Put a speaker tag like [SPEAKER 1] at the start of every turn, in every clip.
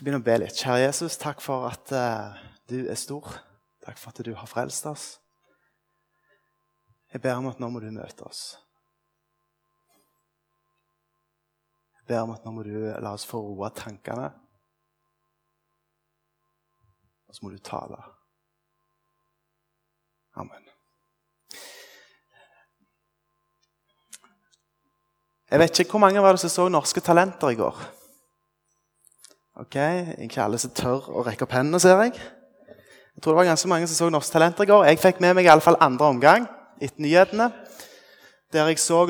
[SPEAKER 1] skal begynne å be litt. Kjære Jesus, takk for at uh, du er stor. Takk for at du har frelst oss. Jeg ber om at nå må du møte oss. Jeg ber om at nå må du la oss få roe tankene. Og så må du tale. Amen. Jeg vet ikke Hvor mange var det som så Norske Talenter i går? Ok, Ikke alle som tør å rekke opp hendene, ser jeg. Jeg tror det var ganske mange som så Norske Talenter i går. Jeg fikk med meg i alle fall andre omgang etter nyhetene. Der jeg så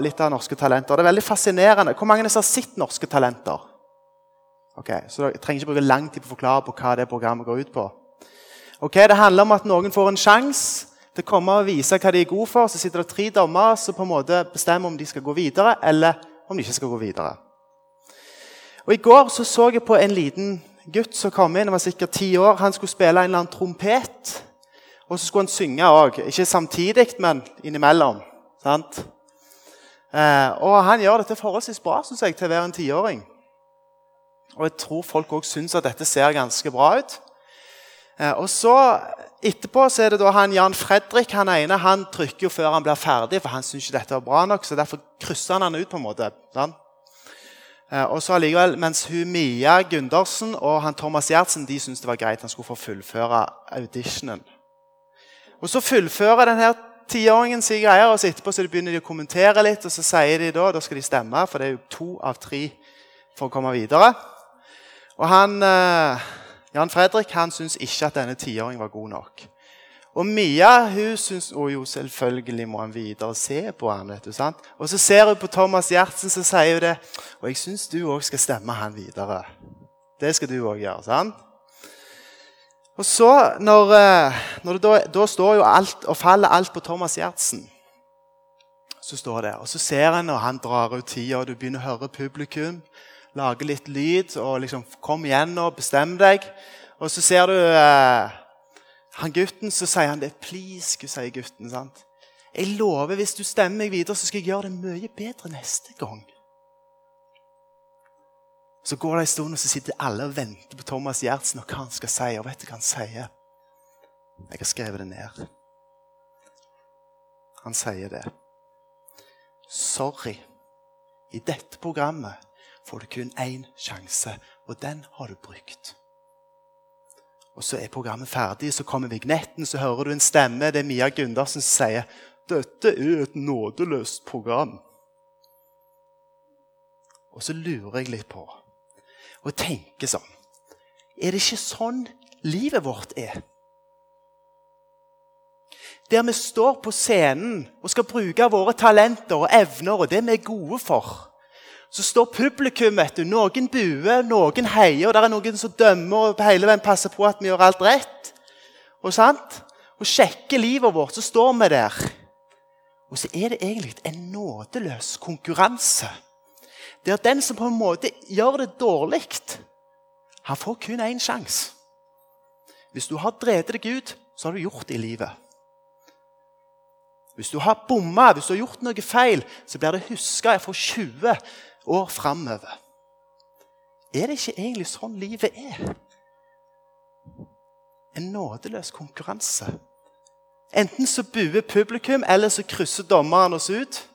[SPEAKER 1] litt av Norske Talenter. Det er veldig fascinerende. Hvor mange som har sett Norske Talenter? Ok, så Jeg trenger ikke bruke lang tid på å forklare på hva det programmet går ut på. Ok, Det handler om at noen får en sjanse til å komme og vise hva de er gode for. Så sitter det tre dommere som på en måte bestemmer om de skal gå videre, eller om de ikke skal gå videre. Og I går så, så jeg på en liten gutt som kom inn, han var sikkert ti år. Han skulle spille en eller annen trompet. Og så skulle han synge òg. Ikke samtidig, men innimellom. Sant? Eh, og han gjør dette forholdsvis bra synes jeg, til å være en tiåring. Og jeg tror folk òg syns at dette ser ganske bra ut. Eh, og så Etterpå så er det da han Jan Fredrik han ene, han trykker jo før han blir ferdig, for han syns ikke dette var bra nok. så Derfor krysser han han ut. på en måte. Sant? Eh, og så allikevel, Mens hun Mia Gundersen og han Thomas Giertsen de syntes det var greit han skulle få fullføre auditionen. Og Så fullfører denne tiåringen sine greier, og så etterpå så begynner de å kommentere litt. og Så sier de da, da skal de stemme, for det er jo to av tre for å komme videre. Og han, eh, Jan Fredrik han syns ikke at denne tiåringen var god nok. Og Mia hun syns å jo, selvfølgelig må han videre se på han, vet du, sant? Og så ser hun på Thomas Gjertsen, så sier hun det. Og jeg syns du òg skal stemme han videre. Det skal du òg gjøre. sant? Og så, når, eh, når da, da, står jo alt og faller alt på Thomas Gjertsen. Så står det, og så ser en, og han drar ut tida, og du begynner å høre publikum. Lager litt lyd og liksom Kom igjen nå, bestem deg. Og så ser du eh, han gutten så sier han det. 'Please', sier gutten. sant? 'Jeg lover, hvis du stemmer meg videre, så skal jeg gjøre det mye bedre neste gang.' Så går det en stund, og så sitter alle og venter på Thomas Gjertsen og hva han skal si. Og vet du hva han sier? Jeg har skrevet det ned. Han sier det. Sorry. I dette programmet får du kun én sjanse, og den har du brukt. Og Så er programmet ferdig, så kommer vignetten, så hører du en stemme. Det er Mia Gundersen som sier dette er et nådeløst program. Og så lurer jeg litt på og tenker sånn Er det ikke sånn livet vårt er? Der vi står på scenen og skal bruke våre talenter og evner og det vi er gode for så står publikum vet du, Noen buer, noen heier, og det er noen som dømmer og hele veien passer på at vi gjør alt rett. Og sant? Og sjekker livet vårt, så står vi der. Og så er det egentlig en nådeløs konkurranse. Der den som på en måte gjør det dårlig, han får kun én sjanse. Hvis du har drevet deg ut, så har du gjort det i livet. Hvis du har bomma, hvis du har gjort noe feil, så blir det huska for 20 år framover. Er det ikke egentlig sånn livet er? En nådeløs konkurranse. Enten så buer publikum, eller så krysser dommeren oss ut.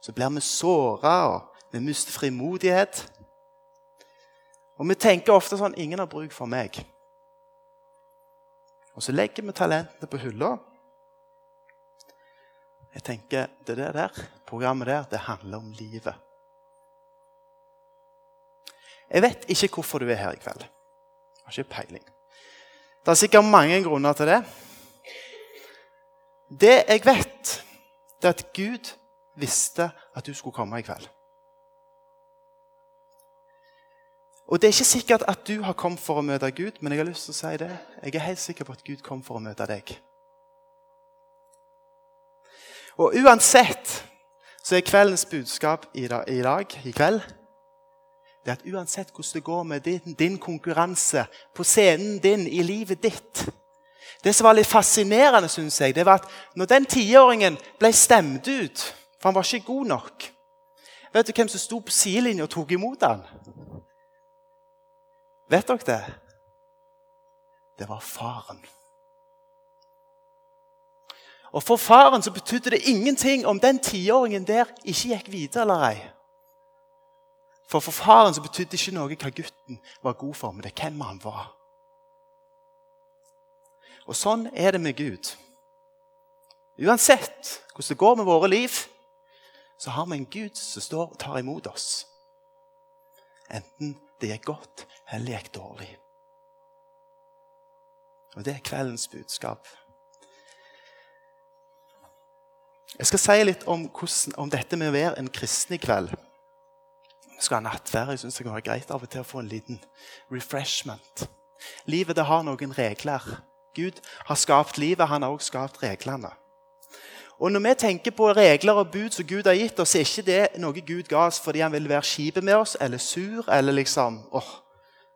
[SPEAKER 1] Så blir vi såra, og vi mister frimodighet. Og vi tenker ofte sånn 'Ingen har bruk for meg'. Og så legger vi talentene på hylla. Jeg tenker, Det der, programmet der det handler om livet. Jeg vet ikke hvorfor du er her i kveld. Jeg har ikke peiling. Det er sikkert mange grunner til det. Det jeg vet, det er at Gud visste at du skulle komme i kveld. Og Det er ikke sikkert at du har kommet for å møte Gud, men jeg har lyst til å si det. Jeg er helt sikker på at Gud kom for å møte deg. Og uansett så er kveldens budskap i dag, i, dag, i kveld det at uansett hvordan det går med din, din, konkurranse på scenen din i livet ditt Det som var litt fascinerende, synes jeg, det var at når den tiåringen ble stemt ut, for han var ikke god nok vet du hvem som sto på sidelinja og tok imot han? Vet dere det? Det var faren. Og For faren så betydde det ingenting om den tiåringen der ikke gikk videre eller ei. For for faren så betydde det ikke noe hva gutten var god for, men det er hvem han var. Og sånn er det med Gud. Uansett hvordan det går med våre liv, så har vi en Gud som står og tar imot oss. Enten det gikk godt eller gikk dårlig. Og det er kveldens budskap. Jeg skal si litt om, hvordan, om dette med å være en kristen i kveld. Vi skal ha nattverd. Jeg syns det kan være greit av og til å få en liten refreshment. Livet det har noen regler. Gud har skapt livet, han har også skapt reglene. Og Når vi tenker på regler og bud som Gud har gitt oss, er ikke det noe Gud ga oss fordi han ville være kjip med oss eller sur eller liksom åh,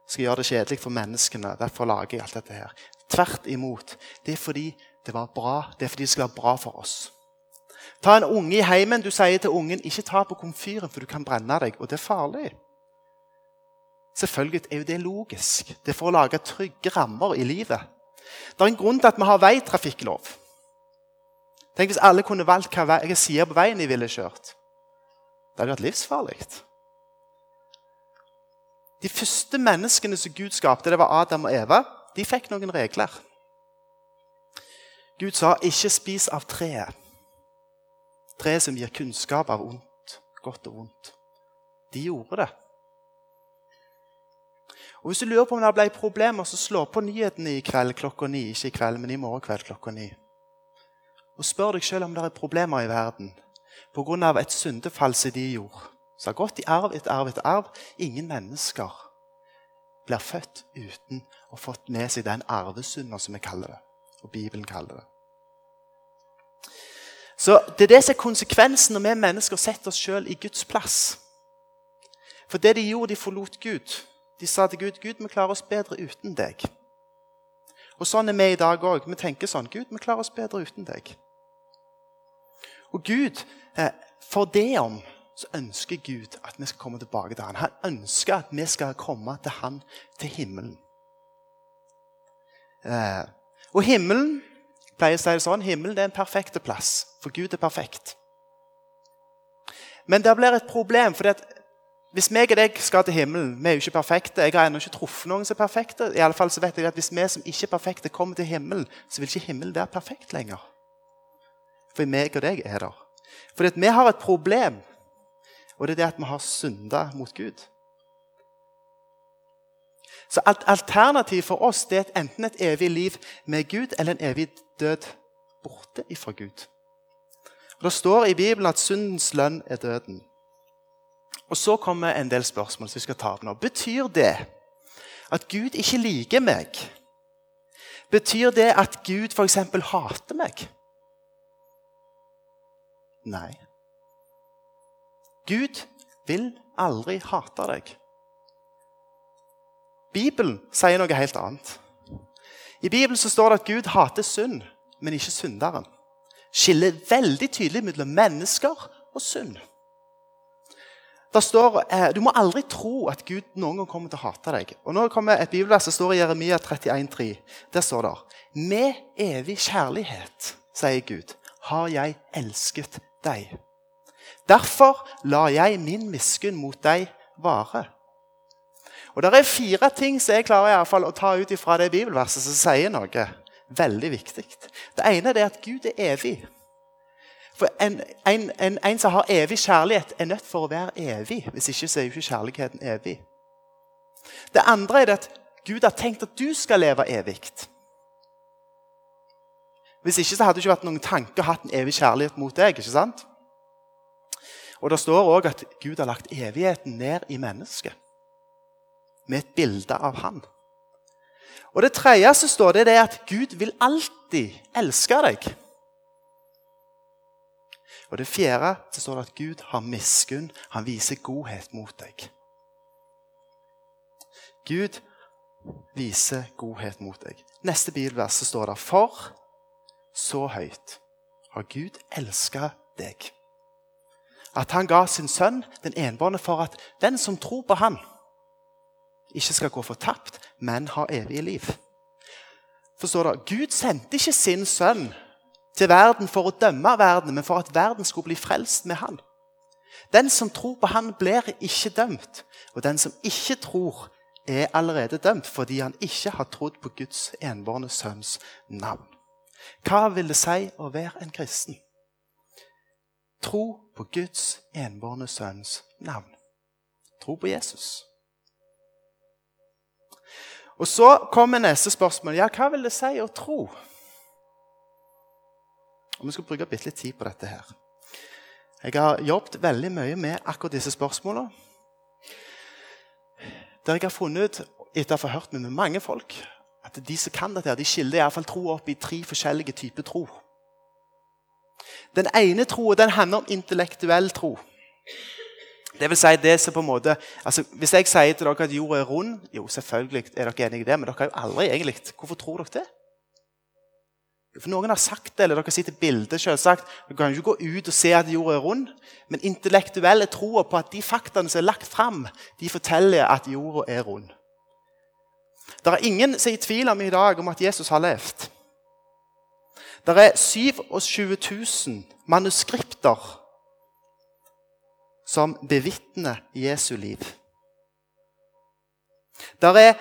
[SPEAKER 1] skal gjøre det kjedelig for menneskene. Derfor lager jeg alt dette her. Tvert imot. Det er fordi det var bra. Det er fordi det skal være bra for oss. Ta en unge i heimen. Du sier til ungen ikke ta på komfyren, for du kan brenne deg. Og det er farlig. Selvfølgelig er jo det logisk. Det er for å lage trygge rammer i livet. Det er en grunn til at vi har veitrafikklov. Tenk hvis alle kunne valgt hvilke sider på veien de ville kjørt. Det hadde vært livsfarlig. De første menneskene som Gud skapte, det var Adam og Eva. De fikk noen regler. Gud sa, 'Ikke spis av treet'. Treet som gir kunnskap av ondt, godt og vondt. De gjorde det. Og Hvis du lurer på om det ble problemer, så slå på nyhetene i kveld klokka ni. Ikke i kveld, men i morgen kveld klokka ni. Og spør deg sjøl om det er problemer i verden pga. et syndefall som de gjorde. Som har gått i arv etter arv etter arv. Ingen mennesker blir født uten å ha fått med seg den arvesynda som vi kaller det. Og Bibelen kaller det. Så Det er det som er konsekvensen når vi mennesker setter oss sjøl i Guds plass. For det de gjorde, de forlot Gud. De sa til Gud Gud, vi klarer oss bedre uten deg. Og Sånn er vi i dag òg. Vi tenker sånn Gud, vi klarer oss bedre uten deg. Og Gud, eh, for det om så ønsker Gud at vi skal komme tilbake til han. Han ønsker at vi skal komme til han til himmelen. Eh, og himmelen pleier å si det sånn, himmelen er en perfekt plass, for Gud er perfekt. Men det blir et problem. for Hvis meg og deg skal til himmelen Vi er jo ikke perfekte. Jeg har ennå ikke truffet noen som er perfekte. I alle fall så vet jeg at Hvis vi som ikke er perfekte, kommer til himmelen, så vil ikke himmelen være perfekt lenger. For meg og deg er der. Fordi vi har et problem, og det er det at vi har synda mot Gud. Så Alternativet for oss det er enten et evig liv med Gud eller en evig død borte ifra Gud. Og Det står i Bibelen at syndens lønn er døden. Og Så kommer en del spørsmål som vi skal ta opp nå. Betyr det at Gud ikke liker meg? Betyr det at Gud f.eks. hater meg? Nei. Gud vil aldri hate deg. Bibelen sier noe helt annet. I Bibelen så står det at Gud hater synd, men ikke synderen. Skiller veldig tydelig mellom mennesker og synd. Det står, eh, Du må aldri tro at Gud noen gang kommer til å hate deg. Og nå kommer Et bibelvers som står i Jeremia 31,3. Der står det Med evig kjærlighet, sier Gud, har jeg elsket deg. Derfor lar jeg min miskunn mot deg vare. Og Det er fire ting som jeg klarer i alle fall å ta ut fra det bibelverset som sier noe veldig viktig. Det ene er at Gud er evig. For en, en, en, en, som har evig kjærlighet, er nødt for å være evig. Hvis ikke så er jo ikke kjærligheten evig. Det andre er at Gud har tenkt at du skal leve evig. Hvis ikke så hadde det ikke vært noen tanke å ha en evig kjærlighet mot deg. ikke sant? Og Det står òg at Gud har lagt evigheten ned i mennesket med et bilde av han. Og Det tredje som står, det er at Gud vil alltid elske deg. Og Det fjerde så står det at Gud har miskunn. Han viser godhet mot deg. Gud viser godhet mot deg. Neste bibelvers så står det For så høyt har Gud elska deg at han ga sin sønn, den enbårne, for at den som tror på han, ikke skal gå fortapt, men ha evig liv. Forstår du? Gud sendte ikke sin sønn til verden for å dømme verden, men for at verden skulle bli frelst med han. Den som tror på han, blir ikke dømt. Og den som ikke tror, er allerede dømt fordi han ikke har trodd på Guds enbårne sønns navn. Hva vil det si å være en kristen? Tro på Guds enbårne sønns navn. Tro på Jesus. Og Så kommer neste spørsmål. Ja, hva vil det si å tro? Og Vi skal bruke bitte litt tid på dette. her. Jeg har jobbet veldig mye med akkurat disse spørsmålene. Der jeg har funnet ut, etter å ha hørt med mange folk, at de som kan dette, her, de skiller iallfall tro opp i tre forskjellige typer tro. Den ene den handler om intellektuell tro. Det vil si det som på en måte, altså Hvis jeg sier til dere at jorda er rund Jo, selvfølgelig er dere enige i det, men dere er jo aldri egentlig Hvorfor tror dere det? For Noen har sagt det, eller dere sitter i bildet selvsagt. Dere kan jo ikke gå ut og se at jorda er rund. Men intellektuelle tror på at de faktaene som er lagt fram, de forteller at jorda er rund. Det er ingen som er i tvil om i dag om at Jesus har levd. Det er 27 000 manuskripter som bevitner Jesu liv. Det er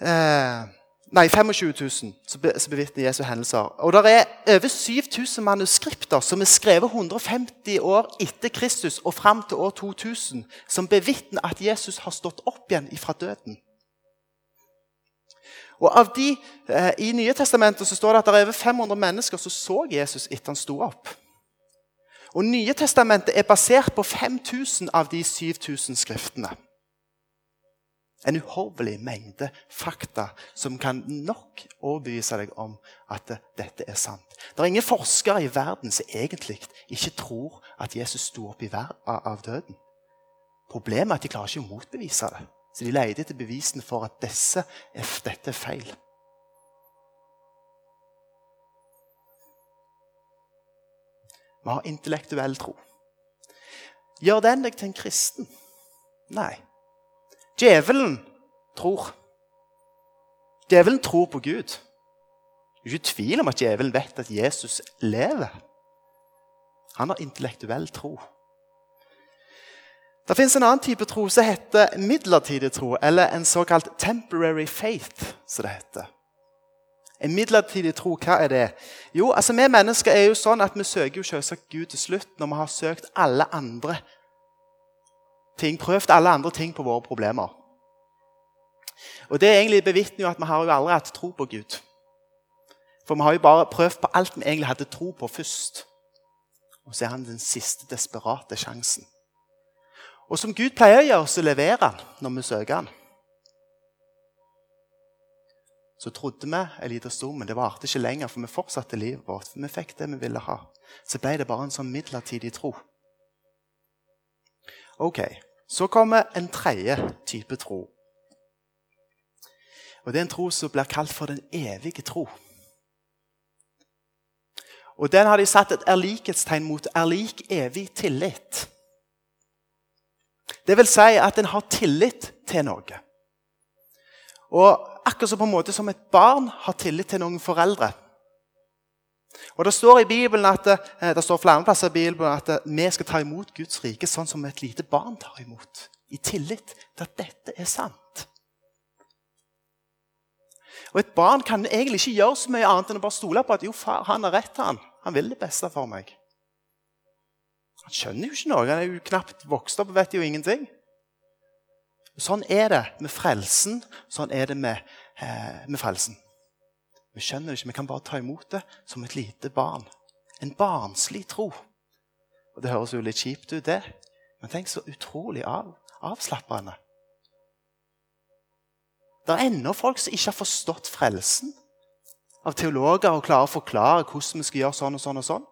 [SPEAKER 1] eh, Nei, 25 000 som bevitner Jesu hendelser. Og det er over 7000 manuskripter som er skrevet 150 år etter Kristus og fram til år 2000, som bevitner at Jesus har stått opp igjen fra døden. Og av de, eh, I Nye testamentet så står det at det er over 500 mennesker som så Jesus etter han sto opp. Og Nye testamentet er basert på 5000 av de 7000 skriftene. En uhorvelig mengde fakta som kan nok overbevise deg om at dette er sant. Det er ingen forskere i verden som egentlig ikke tror at Jesus sto opp av døden. Problemet er at de klarer ikke å motbevise det. Så de leter etter bevisene for at disse, dette er feil. Vi har intellektuell tro. Gjør den deg til en kristen? Nei. Djevelen tror. Djevelen tror på Gud. Det er ikke tvil om at djevelen vet at Jesus lever. Han har intellektuell tro. Det fins en annen type tro som heter midlertidig tro, eller en såkalt 'temporary faith'. som det heter. En midlertidig tro, hva er det? Jo, altså Vi mennesker er jo sånn at vi søker jo selvsagt Gud til slutt når vi har søkt alle andre ting, prøvd alle andre ting på våre problemer. Og Det er egentlig bevitner jo at vi har jo aldri hatt tro på Gud. For vi har jo bare prøvd på alt vi egentlig hadde tro på først. Og så er han den siste desperate sjansen. Og som Gud pleier å gjøre, så leverer han når vi søker han. Så trodde vi en liten stund, men det varte ikke lenger, for vi fortsatte livet vårt. Vi fikk det vi ville ha. Så ble det bare en sånn midlertidig tro. Ok, Så kommer en tredje type tro. Og Det er en tro som blir kalt for den evige tro. Og Den har de satt et erlikhetstegn mot er lik evig tillit. Det vil si at en har tillit til noe. Og Akkurat som på en måte som et barn har tillit til noen foreldre. Og Det står i Bibelen at, eh, det står flere plasser i Bibelen at eh, vi skal ta imot Guds rike sånn som et lite barn tar imot. I tillit til at dette er sant. Og Et barn kan egentlig ikke gjøre så mye annet enn å bare stole på at jo, far, han har rett. Han Han vil det beste for meg. Han skjønner jo ikke noe. Han er jo knapt vokst opp og vet jo ingenting. Sånn er det med frelsen. Sånn er det med, eh, med frelsen. Vi skjønner det ikke. Vi kan bare ta imot det som et lite barn. En barnslig tro. Og Det høres jo litt kjipt ut, det. Men tenk så utrolig av, avslappende. Det er ennå folk som ikke har forstått frelsen. Av teologer og klarer å forklare hvordan vi skal gjøre sånn og sånn. og sånn.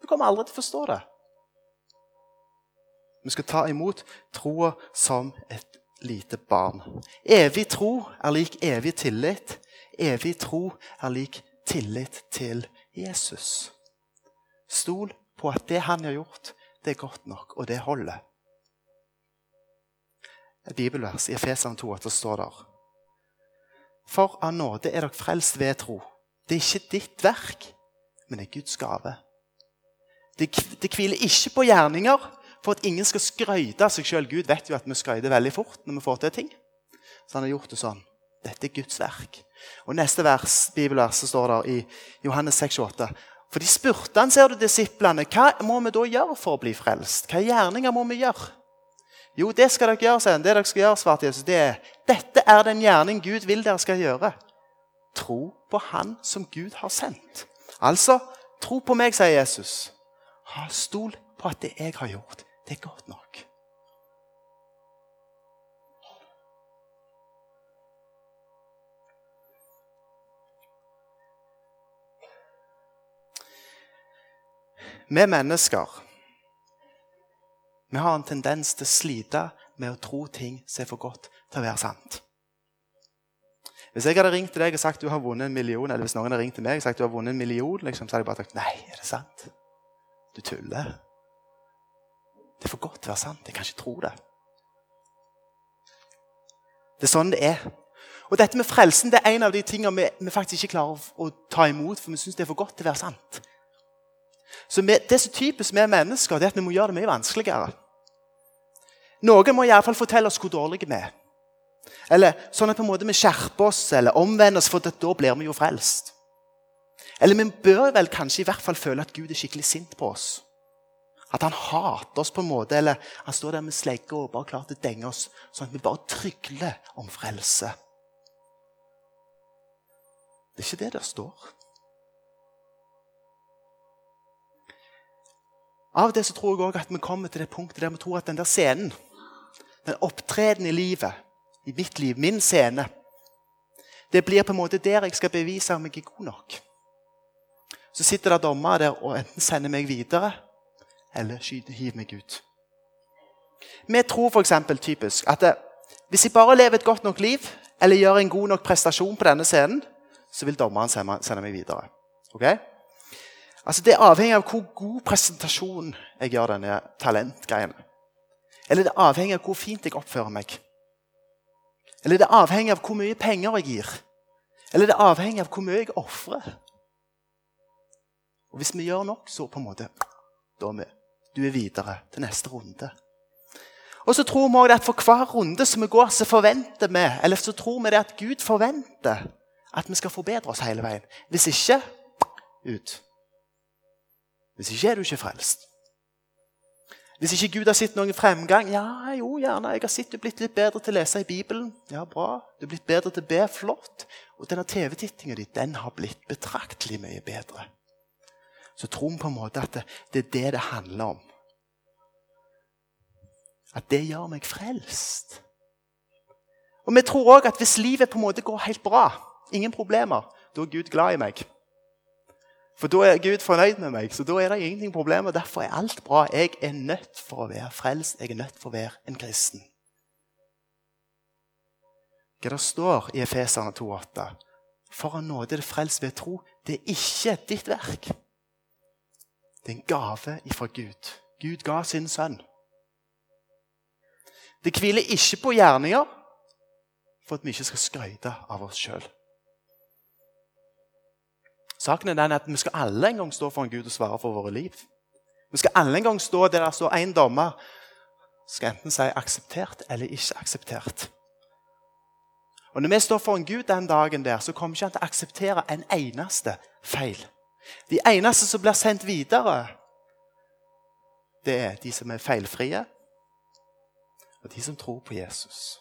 [SPEAKER 1] Vi kommer aldri til å forstå det. Vi skal ta imot troa som et lite barn. Evig tro er lik evig tillit. Evig tro er lik tillit til Jesus. Stol på at det han har gjort, det er godt nok, og det holder. Et bibelvers i Efeseren 2,8 står der. For av nåde er dere frelst ved tro. Det er ikke ditt verk, men det er Guds gave. Det, det hviler ikke på gjerninger for at ingen skal skryte av seg sjøl. Gud vet jo at vi skryter veldig fort når vi får til ting. Så han har gjort det sånn. Dette er Guds verk. Og Neste vers, bibelvers står der i Johannes 6,8. For de spurte han, ser du, disiplene, hva må vi da gjøre for å bli frelst? Hva gjerninger må vi gjøre? Jo, det skal dere gjøre, sier han. Det dere skal gjøre, svarte Jesus, det er dette er den gjerning Gud vil dere skal gjøre. Tro på Han som Gud har sendt. Altså, tro på meg, sier Jesus. Ha stol på at det jeg har gjort, det er godt nok. Vi mennesker vi har en tendens til å slite med å tro ting som er for godt til å være sant. Hvis jeg hadde ringt til deg og sagt du har vunnet en million, eller hvis noen hadde ringt til meg og sagt du har vunnet en million, liksom, så hadde jeg bare sagt nei, er det sant? Du tuller. Det er for godt til å være sant. Jeg kan ikke tro det. Det er sånn det er. Og dette med frelsen det er en av de tingene vi, vi faktisk ikke klarer å, å ta imot, for vi syns det er for godt til å være sant. Så vi, Det som typisk vi mennesker, det er at vi må gjøre det mye vanskeligere. Noen må iallfall fortelle oss hvor dårlige vi er. Eller sånn at på en måte vi skjerper oss eller omvender oss, for da blir vi jo frelst. Eller vi bør vel kanskje i hvert fall føle at Gud er skikkelig sint på oss. At han hater oss på en måte, eller han står der med slegge og bare klar til å denge oss, sånn at vi bare trygler om frelse. Det er ikke det der står. Av til så tror jeg også at vi kommer til det punktet der vi tror at den der scenen den opptreden i livet, i mitt liv, min scene, det blir på en måte der jeg skal bevise om jeg er god nok. Så sitter det dommere der og enten sender meg videre eller skyte, hiv meg ut. Vi tror f.eks. typisk at det, hvis jeg bare lever et godt nok liv eller gjør en god nok prestasjon på denne scenen, så vil dommeren sende meg videre. Okay? Altså Det er avhengig av hvor god presentasjon jeg gjør denne talentgreiene. Eller det avhenger av hvor fint jeg oppfører meg. Eller det avhenger av hvor mye penger jeg gir. Eller det avhenger av hvor mye jeg ofrer. Og hvis vi gjør nok, så på en måte Da er vi Du er videre til neste runde. Og så tror vi også at for hver runde som vi går, så forventer vi eller så tror vi det at Gud forventer at vi skal forbedre oss hele veien. Hvis ikke ut. Hvis ikke er du ikke frelst. Hvis ikke Gud har sett noen fremgang Ja, jo, gjerne. Jeg har sett du blitt litt bedre til å lese i Bibelen. Ja, bra. Du er blitt bedre til å be. Flott. Og denne TV-tittingen di, den har blitt betraktelig mye bedre. Så tror vi på en måte at det, det er det det handler om. At det gjør meg frelst. Og vi tror òg at hvis livet på en måte går helt bra, ingen problemer, da er Gud glad i meg. For da er Gud fornøyd med meg, så da er det ingenting problemer. Derfor er alt bra. Jeg er nødt for å være frelst. Jeg er nødt for å være en kristen. Hva det står i Efeserne 2,8? For av nåde er det frelst ved tro. Det er ikke ditt verk. Det er en gave ifra Gud. Gud ga sin sønn. Det hviler ikke på gjerninger for at vi ikke skal skryte av oss sjøl. Saken er den at Vi skal alle en gang stå for en Gud og svare for våre liv. Vi skal alle en gang stå der det står én dommer skal enten si akseptert eller ikke akseptert. Og Når vi står for en Gud den dagen, der, så kommer ikke han til å akseptere en eneste feil. De eneste som blir sendt videre, det er de som er feilfrie, og de som tror på Jesus.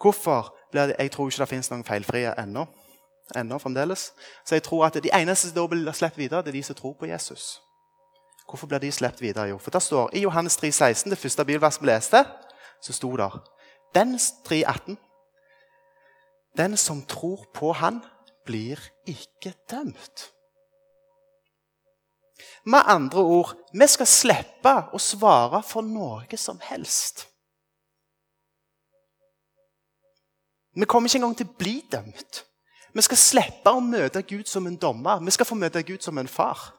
[SPEAKER 1] Hvorfor blir Jeg tror ikke det finnes noen feilfrie ennå. ennå fremdeles. Så jeg tror at de eneste som blir sluppet videre, det er de som tror på Jesus. Hvorfor blir de sluppet videre? Jo, for det står I Johannes 3, 16, det første bilverset vi leste, så sto der Den 3,18 Den som tror på Han, blir ikke dømt. Med andre ord, vi skal slippe å svare for noe som helst. Vi kommer ikke engang til å bli dømt. Vi skal slippe å møte Gud som en dommer. Vi skal få møte Gud som en far.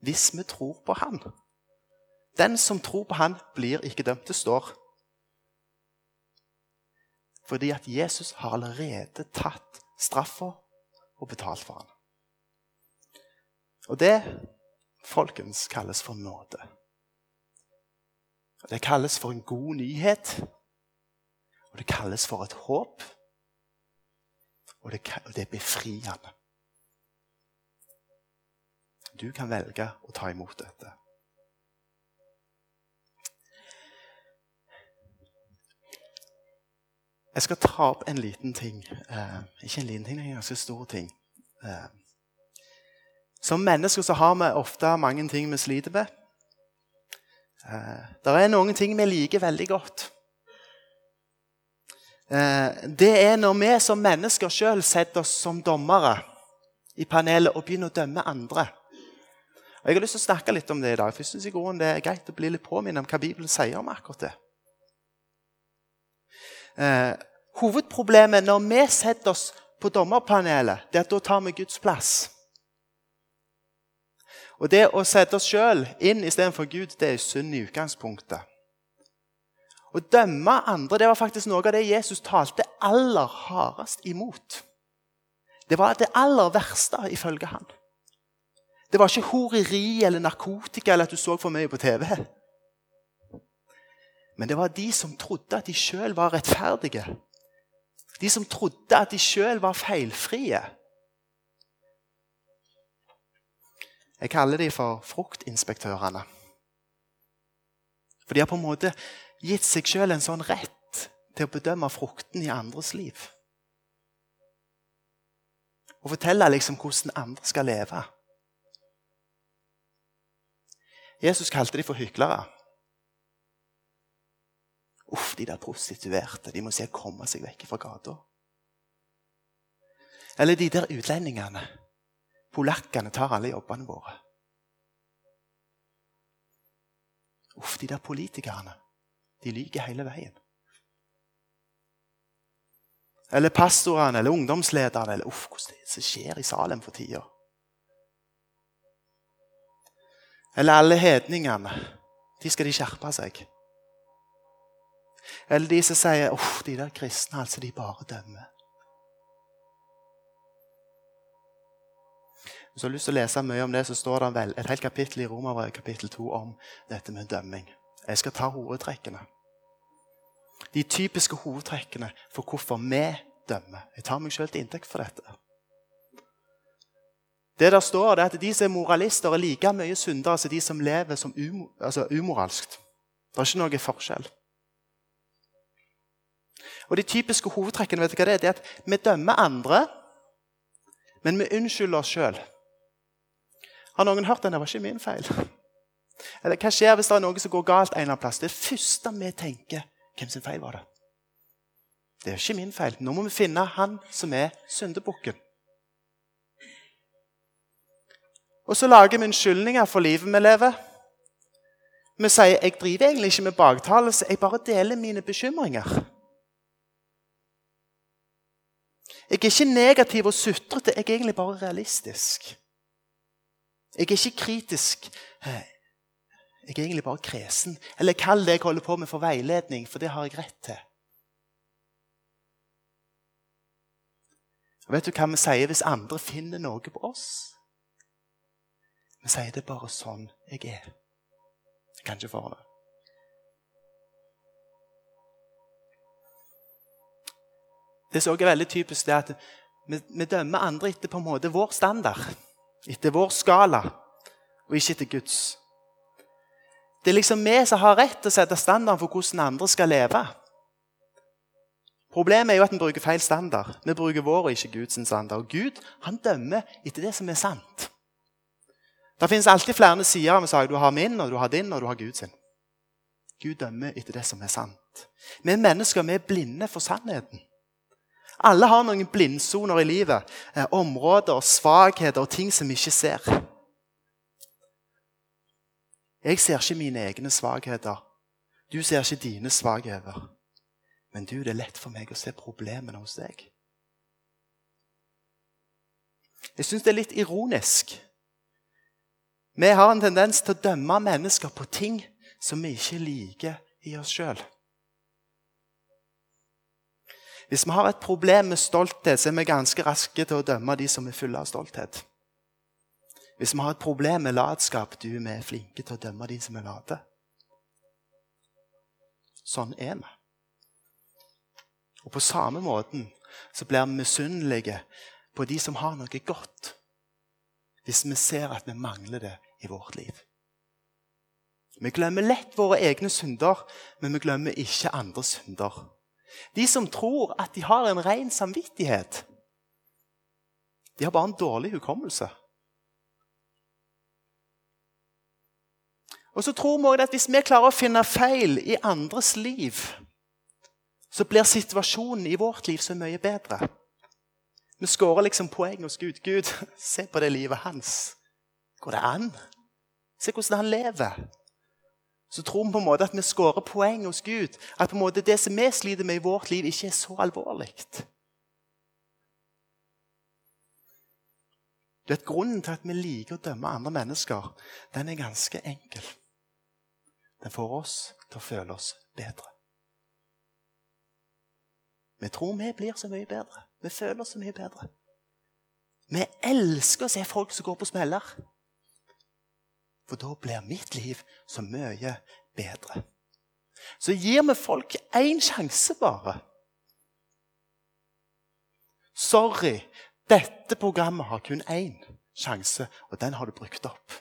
[SPEAKER 1] hvis vi tror på Han. Den som tror på Han, blir ikke dømt. Det står. Fordi at Jesus har allerede tatt straffa og betalt for han. Og det, folkens, kalles for nåde. Det kalles for en god nyhet, og det kalles for et håp. Og det, og det er befriende. Du kan velge å ta imot dette. Jeg skal ta opp en liten ting. Eh, ikke en liten ting, er en ganske stor ting. Eh, som mennesker så har vi ofte mange ting vi sliter med. Eh, det er noen ting vi liker veldig godt. Eh, det er når vi som mennesker sjøl setter oss som dommere i panelet og begynner å dømme andre. Og jeg har lyst til å snakke litt om det i dag, for jeg synes det er greit å bli litt påminnet om hva Bibelen sier om akkurat det. Eh, hovedproblemet når vi setter oss på dommerpanelet, det er at da tar vi Guds plass. Og Det å sette oss sjøl inn istedenfor Gud, det er synd i utgangspunktet. Å dømme andre det var faktisk noe av det Jesus talte aller hardest imot. Det var det aller verste ifølge han. Det var ikke horeri eller narkotika eller at du så for mye på TV. Men det var de som trodde at de sjøl var rettferdige. De som trodde at de sjøl var feilfrie. Jeg kaller de for fruktinspektørene. For de har på en måte gitt seg sjøl en sånn rett til å bedømme frukten i andres liv. Og fortelle liksom hvordan andre skal leve. Jesus kalte de for hyklere. Uff, de der prostituerte. De må se komme seg vekk fra gata. Eller de der utlendingene. Polakkene tar alle jobbene våre. Uff, de der politikerne. De lyver hele veien. Eller pastorene eller ungdomslederne. Eller uff, hvordan det skjer i Salem for tida. Eller alle hedningene. De skal de skjerpe seg. Eller de som sier uff, de der kristne, altså, de bare dømmer. Hvis du har lyst til å lese mye om det, så står det vel, et helt kapittel i Romerbrevet kapittel 2 om dette med dømming. Jeg skal ta hovedtrekkene. De typiske hovedtrekkene for hvorfor vi dømmer. Jeg tar meg selv til inntekt for dette. Det der står, det er at de som er moralister, er like mye syndere som de som lever som um, altså umoralsk. Det er ikke noe forskjell. Og De typiske hovedtrekkene vet du hva det er? Det er at vi dømmer andre, men vi unnskylder oss sjøl. Har noen hørt den? Det var ikke min feil. Eller Hva skjer hvis det er noe som går galt en eller annen plass? Det første vi tenker, hvem sin feil var det? Det er ikke min feil. Nå må vi finne han som er syndebukken. Og så lager vi unnskyldninger for livet vi lever. Vi sier jeg driver egentlig ikke med baktalelse, jeg bare deler mine bekymringer. Jeg er ikke negativ og sutrete, jeg er egentlig bare realistisk. Jeg er ikke kritisk. Jeg er egentlig bare kresen. Eller kall det jeg holder på med, for veiledning, for det har jeg rett til. Og Vet du hva vi sier hvis andre finner noe på oss? Vi sier det bare sånn jeg er. Jeg kan ikke få det. Som er veldig typisk, det er at vi, vi dømmer andre etter på en måte vår standard. Etter vår skala, og ikke etter Guds. Det er liksom vi som har rett til å sette standarden for hvordan andre skal leve. Problemet er jo at vi bruker feil standard. Vi bruker vår og ikke Guds standard. Og Gud han dømmer etter det som er sant. Det finnes alltid flere sider av en sak. Du har min, og du har din, og du har Gud sin. Gud dømmer etter det som er sant. Vi mennesker vi er blinde for sannheten. Alle har noen blindsoner i livet. Eh, områder, svakheter og ting som vi ikke ser. Jeg ser ikke mine egne svakheter. Du ser ikke dine svakheter. Men du, det er lett for meg å se problemene hos deg. Jeg syns det er litt ironisk Vi har en tendens til å dømme mennesker på ting som vi ikke liker i oss sjøl. Hvis vi har et problem med stolthet, så er vi ganske raske til å dømme de som er fulle av stolthet. Hvis vi har et problem med latskap, du vi flinke til å dømme de som er late. Sånn er vi. Og På samme måten så blir vi misunnelige på de som har noe godt, hvis vi ser at vi mangler det i vårt liv. Vi glemmer lett våre egne synder, men vi glemmer ikke andres synder. De som tror at de har en ren samvittighet, de har bare en dårlig hukommelse. Og så tror vi også at Hvis vi klarer å finne feil i andres liv, så blir situasjonen i vårt liv så mye bedre. Vi skårer liksom poeng hos Gud. Gud, se på det livet hans. Går det an? Se hvordan han lever. Så tror vi på en måte at vi skårer poeng hos Gud. At på en måte det som vi sliter med i vårt liv, ikke er så alvorlig. Du er Grunnen til at vi liker å dømme andre mennesker, den er ganske enkel. Den får oss til å føle oss bedre. Vi tror vi blir så mye bedre. Vi føler oss så mye bedre. Vi elsker å se folk som går på smeller. For da blir mitt liv så mye bedre. Så gir vi folk én sjanse bare. Sorry, dette programmet har kun én sjanse, og den har du brukt opp.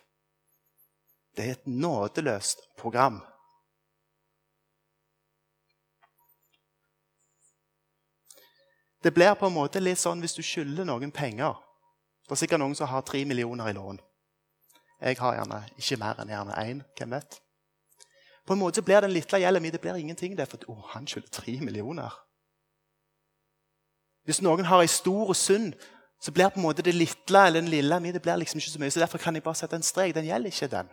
[SPEAKER 1] Det er et nådeløst program. Det blir på en måte litt sånn hvis du skylder noen penger. Det er sikkert noen som har tre millioner i lån. Jeg har gjerne ikke mer enn gjerne én. Hvem vet? På en måte blir den lille gjelden min det blir ingenting. Det er for oh, han skylder tre millioner. Hvis noen har ei stor synd, så blir på en måte det lille eller den lille min det blir liksom ikke så mye. Så Derfor kan jeg bare sette en strek. Den gjelder ikke, den.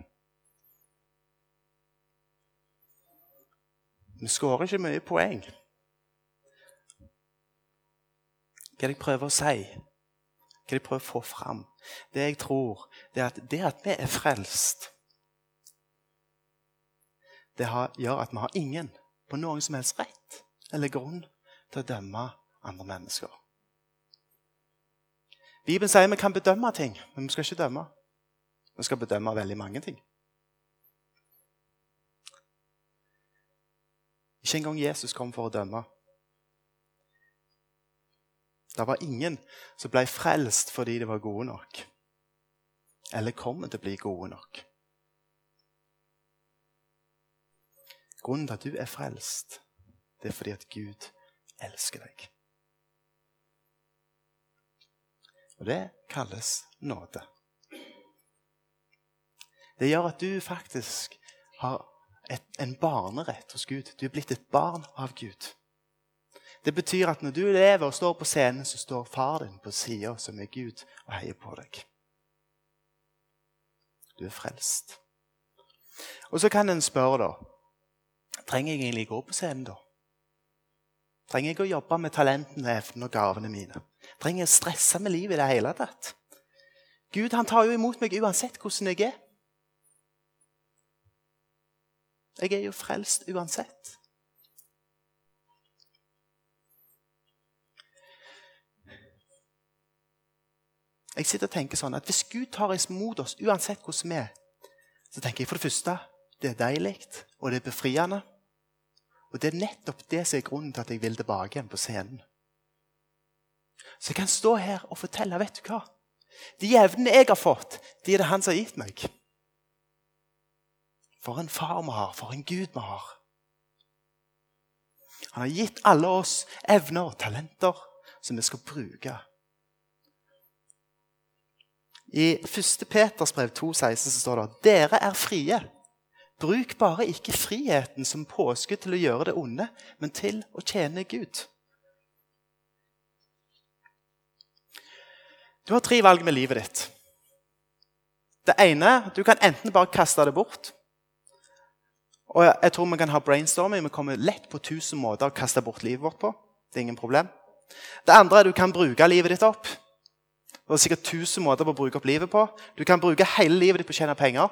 [SPEAKER 1] Vi skårer ikke mye poeng. Hva jeg prøver å si, hva de prøver å få fram, det jeg tror, det er at det at vi er frelst, det gjør at vi har ingen på noen som helst rett eller grunn til å dømme andre mennesker. Bibelen sier vi kan bedømme ting, men vi skal ikke dømme. Vi skal bedømme veldig mange ting. Ikke engang Jesus kom for å dømme. Det var ingen som ble frelst fordi de var gode nok. Eller kommer til å bli gode nok. Grunnen til at du er frelst, det er fordi at Gud elsker deg. Og det kalles nåde. Det gjør at du faktisk har et, en barnerett hos Gud. Du er blitt et barn av Gud. Det betyr at når du lever og står på scenen, så står far din på sida, som er Gud, og heier på deg. Du er frelst. Og så kan en spørre, da Trenger jeg egentlig gå på scenen, da? Trenger jeg å jobbe med talentene, evnene og gavene mine? Trenger jeg å stresse med livet i det hele tatt? Gud han tar jo imot meg uansett hvordan jeg er. Jeg er jo frelst uansett. Jeg sitter og tenker sånn at Hvis Gud tar imot oss uansett hvordan vi er, så tenker jeg for det første det er deilig, og det er befriende. Og det er nettopp det som er grunnen til at jeg vil tilbake igjen på scenen. Så jeg kan stå her og fortelle vet du hva? De evnene jeg har fått, de er det han som har gitt meg. For en far vi har, for en Gud vi har. Han har gitt alle oss evner og talenter som vi skal bruke i 1. Peters brev 2,16 står det dere er frie. Bruk bare ikke friheten som påskudd til å gjøre det onde, men til å tjene Gud. Du har tre valg med livet ditt. Det ene Du kan enten bare kaste det bort. Og jeg tror vi kan ha brainstorming. Vi kommer lett på tusen måter å kaste bort livet vårt på. Det er ingen problem. Det andre er du kan bruke livet ditt opp. Det er sikkert tusen måter på å bruke opp livet på. Du kan bruke hele livet ditt på å tjene penger.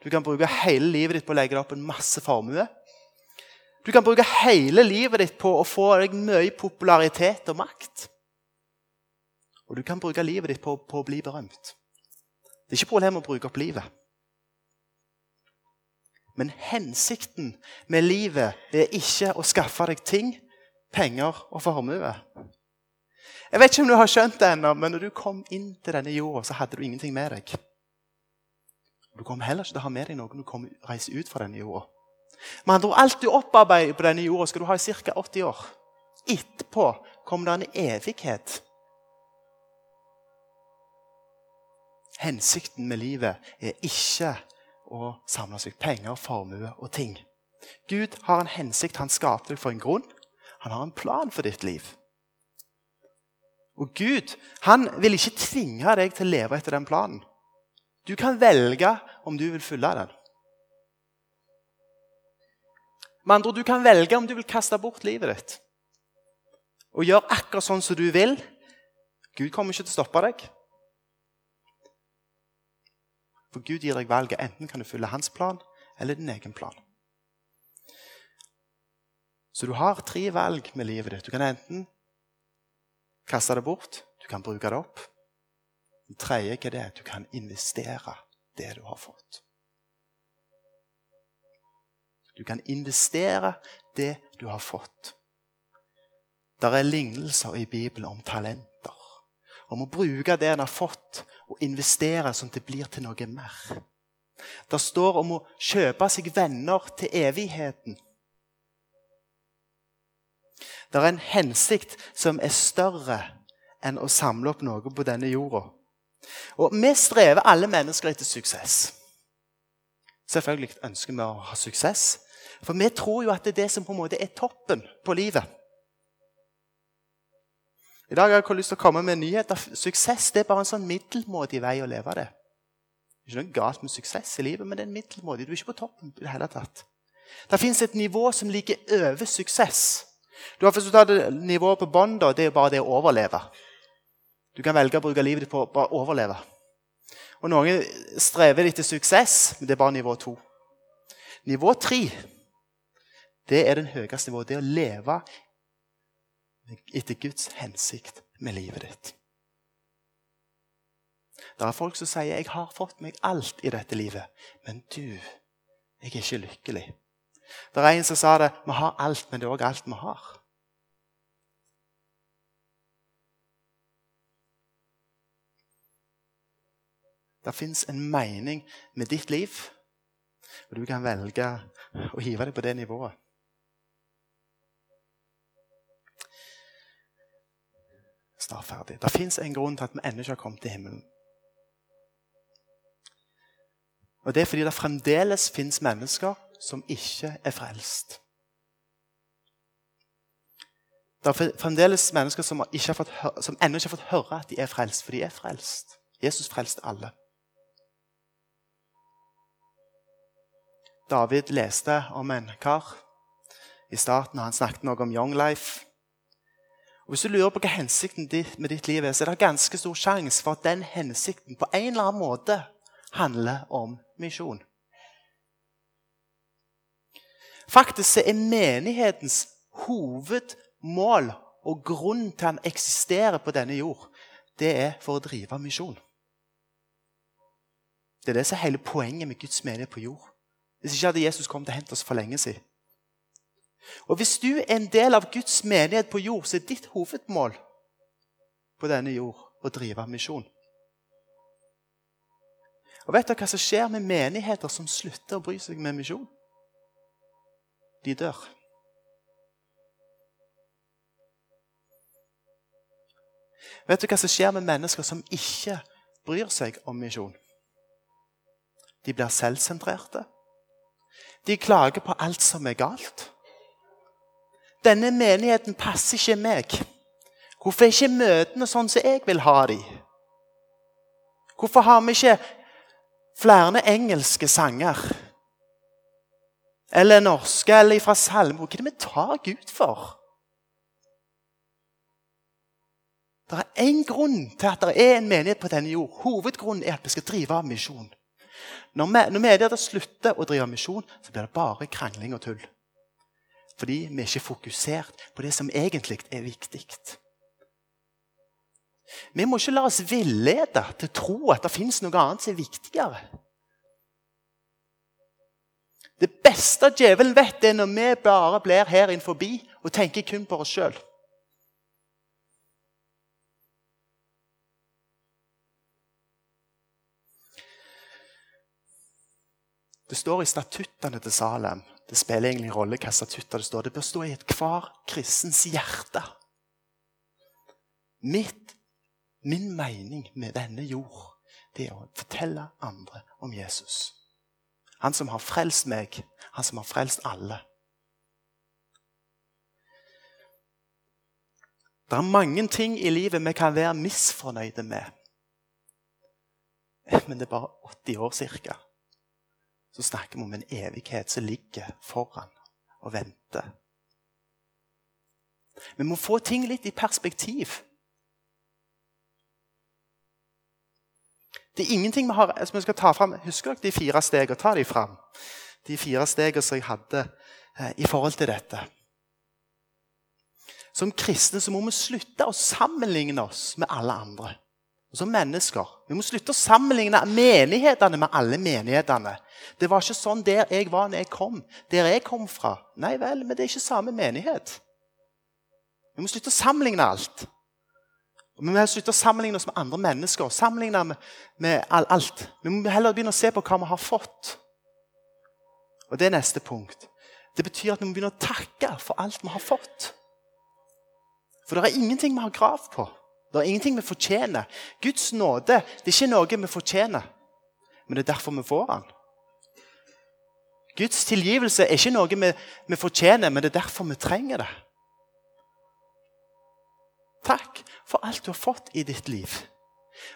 [SPEAKER 1] Du kan bruke hele livet ditt på å legge deg opp en masse formue. Du kan bruke hele livet ditt på å få deg mye popularitet og makt. Og du kan bruke livet ditt på, på å bli berømt. Det er ikke problem å bruke opp livet. Men hensikten med livet er ikke å skaffe deg ting, penger og formue. Jeg vet ikke om du har skjønt det ennå, men når du kom inn til denne jorda, så hadde du ingenting med deg. Du kommer heller ikke til å ha med deg noe når du kommer, reiser ut fra denne jorda. Med andre ord, alt du opparbeider på denne jorda, skal du ha i ca. 80 år. Etterpå kommer det en evighet. Hensikten med livet er ikke å samle seg penger, formue og ting. Gud har en hensikt. Han skapte deg for en grunn. Han har en plan for ditt liv. Og Gud han vil ikke tvinge deg til å leve etter den planen. Du kan velge om du vil følge den. Med andre Du kan velge om du vil kaste bort livet ditt og gjøre akkurat sånn som du vil. Gud kommer ikke til å stoppe deg. For Gud gir deg valget. Enten kan du følge hans plan eller din egen plan. Så du har tre valg med livet ditt. Du kan enten kaste det bort, du kan bruke det opp. Det tredje er det du kan investere det du har fått. Du kan investere det du har fått. Der er lignelser i Bibelen om talenter. Om å bruke det en har fått, og investere sånn at det blir til noe mer. Det står om å kjøpe seg venner til evigheten. Det er en hensikt som er større enn å samle opp noe på denne jorda. Og Vi strever alle mennesker etter suksess. Selvfølgelig ønsker vi å ha suksess. For vi tror jo at det er det som på en måte er toppen på livet. I dag har jeg lyst til å komme med en nyhet. Suksess det er bare en sånn middelmådig vei å leve det. Det er ikke noe galt med suksess i livet, men det er en middelmådig. Du er ikke på toppen i det hele tatt. Det fins et nivå som ligger over suksess. Du har forstått nivået på bånn, er bare det å overleve. Du kan velge å bruke livet ditt på å overleve. Og Noen strever etter suksess, men det er bare nivå to. Nivå tre det er den høyeste nivået. Det er å leve etter Guds hensikt med livet ditt. Det er folk som sier 'jeg har fått meg alt i dette livet', men du, jeg er ikke lykkelig. Det er en som sa det 'vi har alt, men det er òg alt vi har'. Det fins en mening med ditt liv, og du kan velge å hive deg på det nivået. Snart ferdig. Det fins en grunn til at vi ennå ikke har kommet til himmelen. Og Det er fordi det fremdeles fins mennesker som ikke er frelst. Det er fremdeles mennesker som, fått, som ennå ikke har fått høre at de er frelst, for de er frelst. Jesus frelste alle. David leste om en kar i starten, og han snakket noe om Young Life. Og Hvis du lurer på hva hensikten med ditt liv er, så er det ganske stor sjanse for at den hensikten på en eller annen måte handler om misjon. Faktisk er menighetens hovedmål og grunn til han eksisterer på denne jord, det er for å drive misjon. Det er det som er hele poenget med Guds menighet på jord. Hvis ikke hadde Jesus kommet og hentet oss for lenge siden. Og Hvis du er en del av Guds menighet på jord, så er ditt hovedmål på denne jord å drive misjon. Og Vet dere hva som skjer med menigheter som slutter å bry seg med misjon? De dør. Vet du hva som skjer med mennesker som ikke bryr seg om misjon? De blir selvsentrerte. De klager på alt som er galt. Denne menigheten passer ikke meg. Hvorfor er ikke møtene sånn som jeg vil ha dem? Hvorfor har vi ikke flere engelske sanger? Eller norske, eller fra salmer. Hva er det vi tar Gud for? Det er én grunn til at det er en menighet på denne jord. Hovedgrunnen er at vi skal drive av misjon. Når, vi, når mediene slutter å drive misjon, så blir det bare krangling og tull. Fordi vi er ikke fokusert på det som egentlig er viktig. Vi må ikke la oss villede til å tro at det fins noe annet som er viktigere. Det beste djevelen vet, er når vi bare blir her inn forbi og tenker kun på oss sjøl. Det står i statuttene til Salem. Det spiller egentlig en rolle hva statutter det står. Det bør stå i ethver kristens hjerte. Mitt, min mening med denne jord, det er å fortelle andre om Jesus. Han som har frelst meg, han som har frelst alle. Det er mange ting i livet vi kan være misfornøyde med. Men det er bare 80 år cirka så snakker vi om en evighet som ligger foran og venter. Vi må få ting litt i perspektiv. Det er ingenting vi har som vi skal ta fram. Husker dere de fire stegene? Ta de fram. De fire stegene som jeg hadde eh, i forhold til dette. Som kristne så må vi slutte å sammenligne oss med alle andre. Og som mennesker. Vi må slutte å sammenligne menighetene med alle menighetene. Det var ikke sånn der jeg var når jeg kom. Der jeg kom fra. Nei vel, men det er ikke samme menighet. Vi må slutte å sammenligne alt. Og vi må slutte å sammenligne oss med andre mennesker. Sammenligne med, med alt. Vi må heller begynne å se på hva vi har fått. Og det er neste punkt. Det betyr at vi må begynne å takke for alt vi har fått. For det er ingenting vi har krav på. Det er ingenting vi fortjener. Guds nåde det er ikke noe vi fortjener, men det er derfor vi får den. Guds tilgivelse er ikke noe vi, vi fortjener, men det er derfor vi trenger det. Takk for alt du har fått i ditt liv.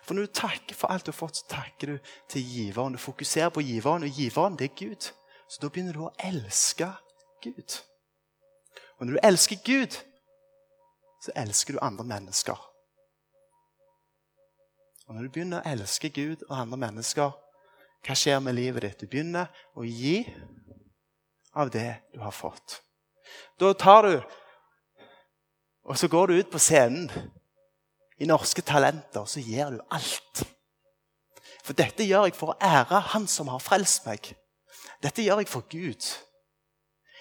[SPEAKER 1] For Når du takker for alt du har fått, så takker du til giveren. Du fokuserer på giveren, og giveren det er Gud. Så da begynner du å elske Gud. Og når du elsker Gud, så elsker du andre mennesker. Og Når du begynner å elske Gud og andre mennesker, hva skjer med livet ditt? Du begynner å gi av det du har fått. Da tar du Og så går du ut på scenen i Norske Talenter, og så gir du alt. For dette gjør jeg for å ære Han som har frelst meg. Dette gjør jeg for Gud.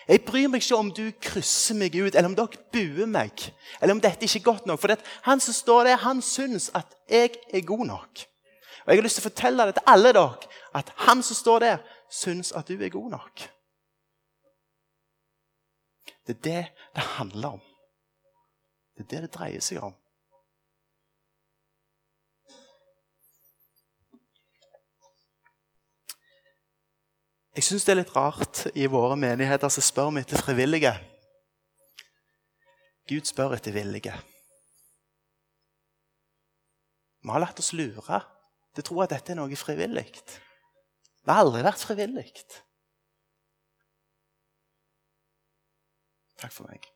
[SPEAKER 1] Jeg bryr meg ikke om du krysser meg ut, eller om dere buer meg, eller om dette ikke er godt nok. For han som står der, han syns at jeg er god nok. Og Jeg har lyst til å fortelle det til alle dere, at han som står der, syns at du er god nok. Det er det det handler om. Det er det det dreier seg om. Jeg syns det er litt rart i våre menigheter som spør vi etter frivillige. Gud spør etter villige. Vi har latt oss lure til å tro at dette er noe frivillig. Det har aldri vært frivillig. Takk for meg.